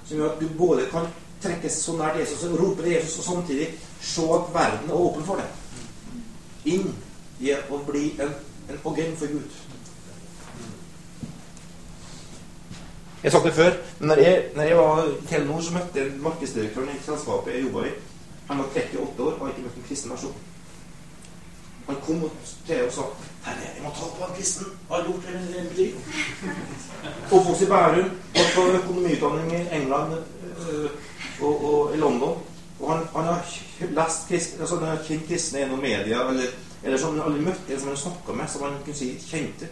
Som gjør at du både kan trekkes så nært Jesus og roper til Jesus, og samtidig se at verden er åpen for det. Inn i å bli en, en agent for Gud. Jeg har sagt det før, men når jeg, når jeg var i Telenor, så møtte jeg markedsdirektøren i selskapet jeg jobba i. Han var 38 år og har ikke møtt en kristen person. Han kom til og sa Herre, jeg må ta på en kristen. Har gjort det en mitt. Oppvokst i Bærum, gått på økonomiutdanning i England øh, og, og i London. Og han, han har lest kristne, altså, han har kjent kristne gjennom media, eller, eller som han aldri møtte, eller som han snakka med, som han kunne si kjente.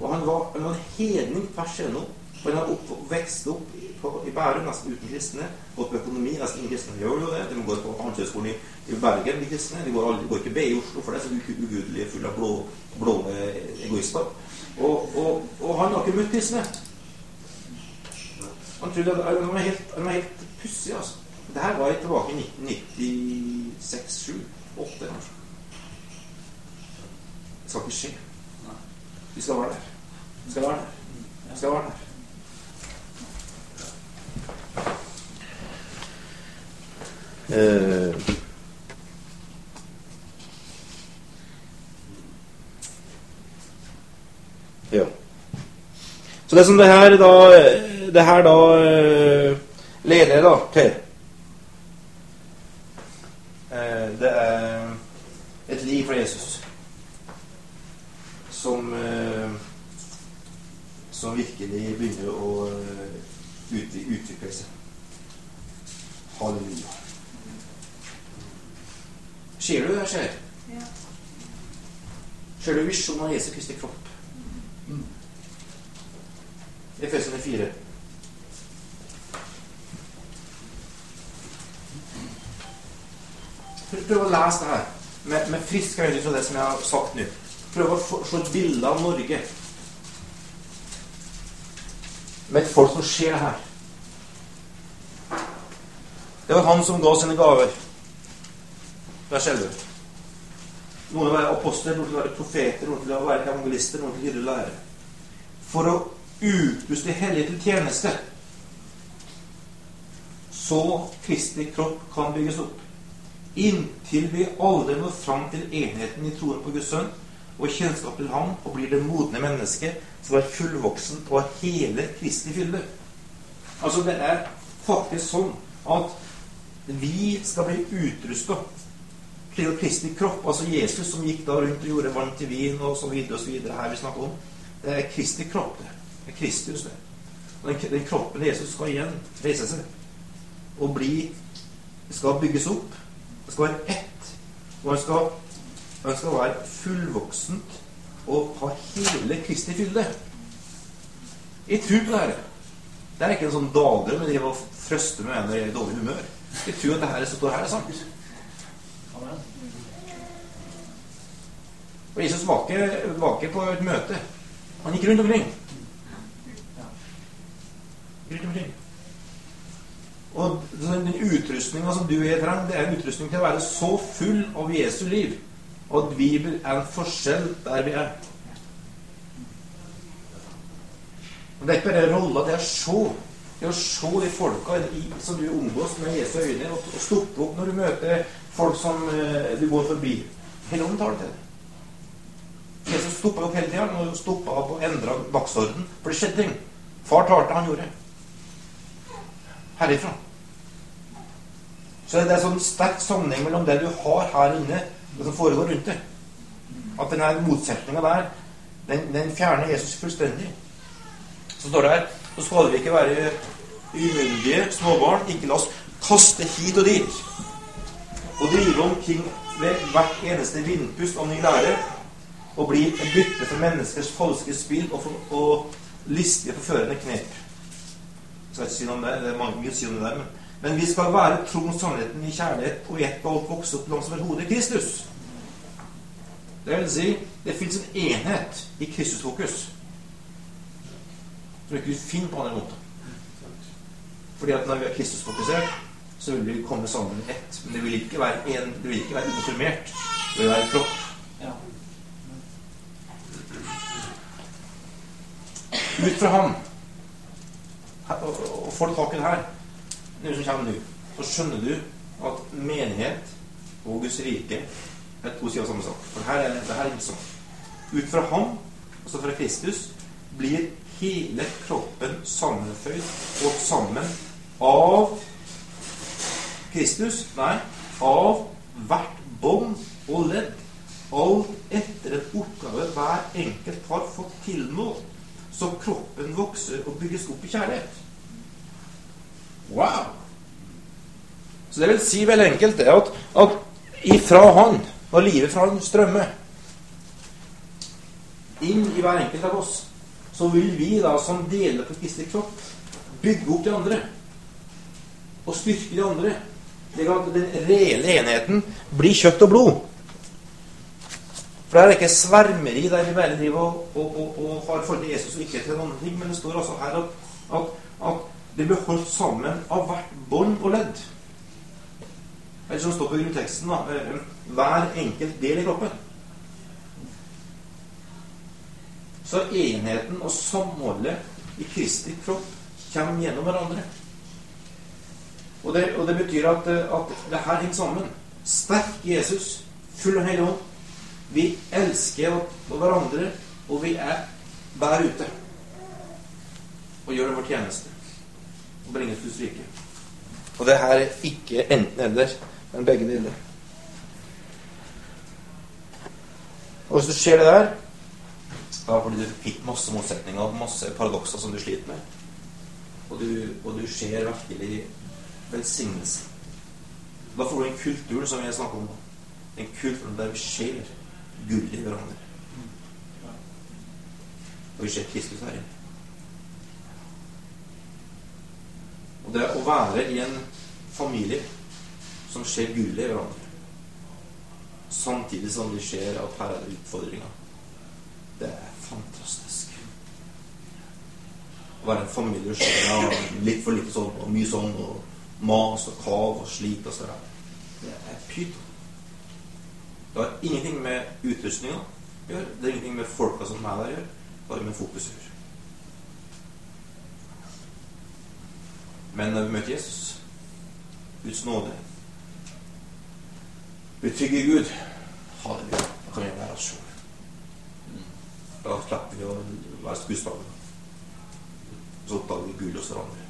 Og han var, han var en hedning tvers igjennom. For han har opp, vokst opp på, i Bærum nesten uten kristne. Gått på økonomi, nesten ingen kristne gjør jo det. De går på Handelshøyskolen i, i Bergen, de kristne. De går, aldri, går ikke B i Oslo, for det er så ugudelige, fulle av blå, blå egoister. Og, og, og, han har ikke møtt kristne. Han trodde at han var helt, han var helt pussig, altså. Det her var tilbake i 1996, 7, 8 kanskje. Det skal ikke skje. Vi skal være der. Vi skal være der. Vi skal være der. Uh, ja. Så det som det her da Det her da uh, leder da til uh, Det er et liv for Jesus som som virkelig begynner å utvikle seg. Halleluja. Ser du det skjer? Ja. Ser du visjonen av Jesu Kristi kropp? Mm. Efesene 4. Prøv å lese det her med, med frisk øyne fra det som jeg har sagt nå. Prøv å se et bilde av Norge med et folk som ser det her. Det var han som ga sine gaver. Ser du. Noen vil være apostler, noen vil være profeter, noen vil være evangelister, noen vil være lærere. For å utruste hellige til tjeneste, så Kristi kropp kan bygges opp. Inntil vi aldri når fram til enheten i troen på Guds sønn og kjennskap til ham og blir det modne mennesket som er fullvoksen på hele Kristi fylde. Altså, det er faktisk sånn at vi skal bli utrusta til Kristi kropp. Altså Jesus som gikk da rundt og gjorde vann til vin og så videre og så videre her vi snakker om. Det er Kristi kropp. Det Det er Kristus, det. Og den, den kroppen Jesus skal igjen reise seg og bli skal bygges opp. Det skal være ett. Og han skal, han skal være fullvoksent og ha hele Kristi fylde. Jeg tror på det her. Det er ikke en sånn dagdrøm jeg og trøster med når jeg er i dårlig humør. Jeg tror at det her står her, er sant. Og Jesus var ikke på et møte. Han gikk rundt omkring. Rundt omkring. Og den utrustninga som du er trenger, det er en utrustning til å være så full av Jesu liv at vi er en forskjell der vi er. Og Det er ikke bare rolla, det er å se. Det er å se de folka som du omgås med Jesu øyne, og, stoppe opp når du møter folk som uh, du går forbi. Hele det til. Jesus stoppa opp hele tida og stoppa opp og endra dagsorden. For det skjedde ting. Far talte, han gjorde. Herifra. Så det er sånn sterk sammenheng mellom det du har her inne, og det som foregår rundt deg. At denne motsetninga der, den, den fjerner Jesus fullstendig. Så står det her Så skal vi ikke være umyndige småbarn. Ikke la oss kaste hit og dit. Og drive omkring ved hvert eneste vindpust av ny lære. Og bli et bytte for menneskers falske spill og, for, og listige, forførende knep. Si noe om det. Det er mange som sier om det der. Men, men vi skal være tro mot sannheten i kjærlighet og ett og alt vokse opp langs over hodet Kristus. Det vil si, det fins en enhet i Kristus-fokus som For ikke finner på andre måter. Fordi at når vi er Kristusfokusert, så vil vi komme sammen i ett. Men det vil ikke være en, det vil ikke være uniformert. Det vil være kropp. Ja. Ut fra ham og får tak i det her, nå som kommer nå, så skjønner du at menighet og Guds rike er to sider av samme sak. For her er, det her er ikke sånn. Ut fra ham, altså fra Kristus, blir hele kroppen sammenføyd og sammen av Kristus? Nei, av hvert bånd og ledd. Alt etter en oppgave hver enkelt har fått tilmålt, så kroppen vokser og bygges opp i kjærlighet. Wow! Så det vil si veldig enkelt det at, at ifra Han, når livet fra Han strømmer inn i hver enkelt av oss så vil vi da som deler på Kristi kropp, bygge opp de andre. Og styrke de andre. Slik at den reelle enheten blir kjøtt og blod. For det er ikke svermeri der vi bare driver og, og, og, og har forhold til Jesus og ikke til noen ting. Men det står altså her at, at, at det blir holdt sammen av hvert bånd og ledd. Eller som står på grunnteksten, da, hver enkelt del i kroppen. Så enheten og samholdet i Kristi kropp kommer gjennom hverandre. Og det, og det betyr at, at det her henger sammen. Sterk Jesus, full av Hellig Ånd. Vi elsker hverandre, og vi er der ute og gjør vår tjeneste. Og bringer Guds rike. Og det her er ikke enten-eller, men begge deler. Og hvis du ser det der, da fordi du fikk masse motsetninger og masse paradokser som du sliter med, og du, og du ser virkelig velsignelse Da får du en kultur som jeg snakker om. En kultur der vi ser gull i hverandre. Og vi ser Kristus her inne. Og det å være i en familie som ser gullet i hverandre, samtidig som de ser at her er det utfordringer, det er fantastisk. Å være en familie som har litt for lite sånn, og mye sånn, og mas og kav og slit og sånn, det er pyton. Det har ingenting med utrustninga å gjøre. Det har ingenting med folka som er der, å gjøre. Det har med fokus å gjøre. Men når vi møter Jesus, Guds nåde Vi trygger Gud. Halleluja. Da kan vi være oss sjøl. Da slipper vi å være skuespillere. Så oppdager vi Gud hos hverandre.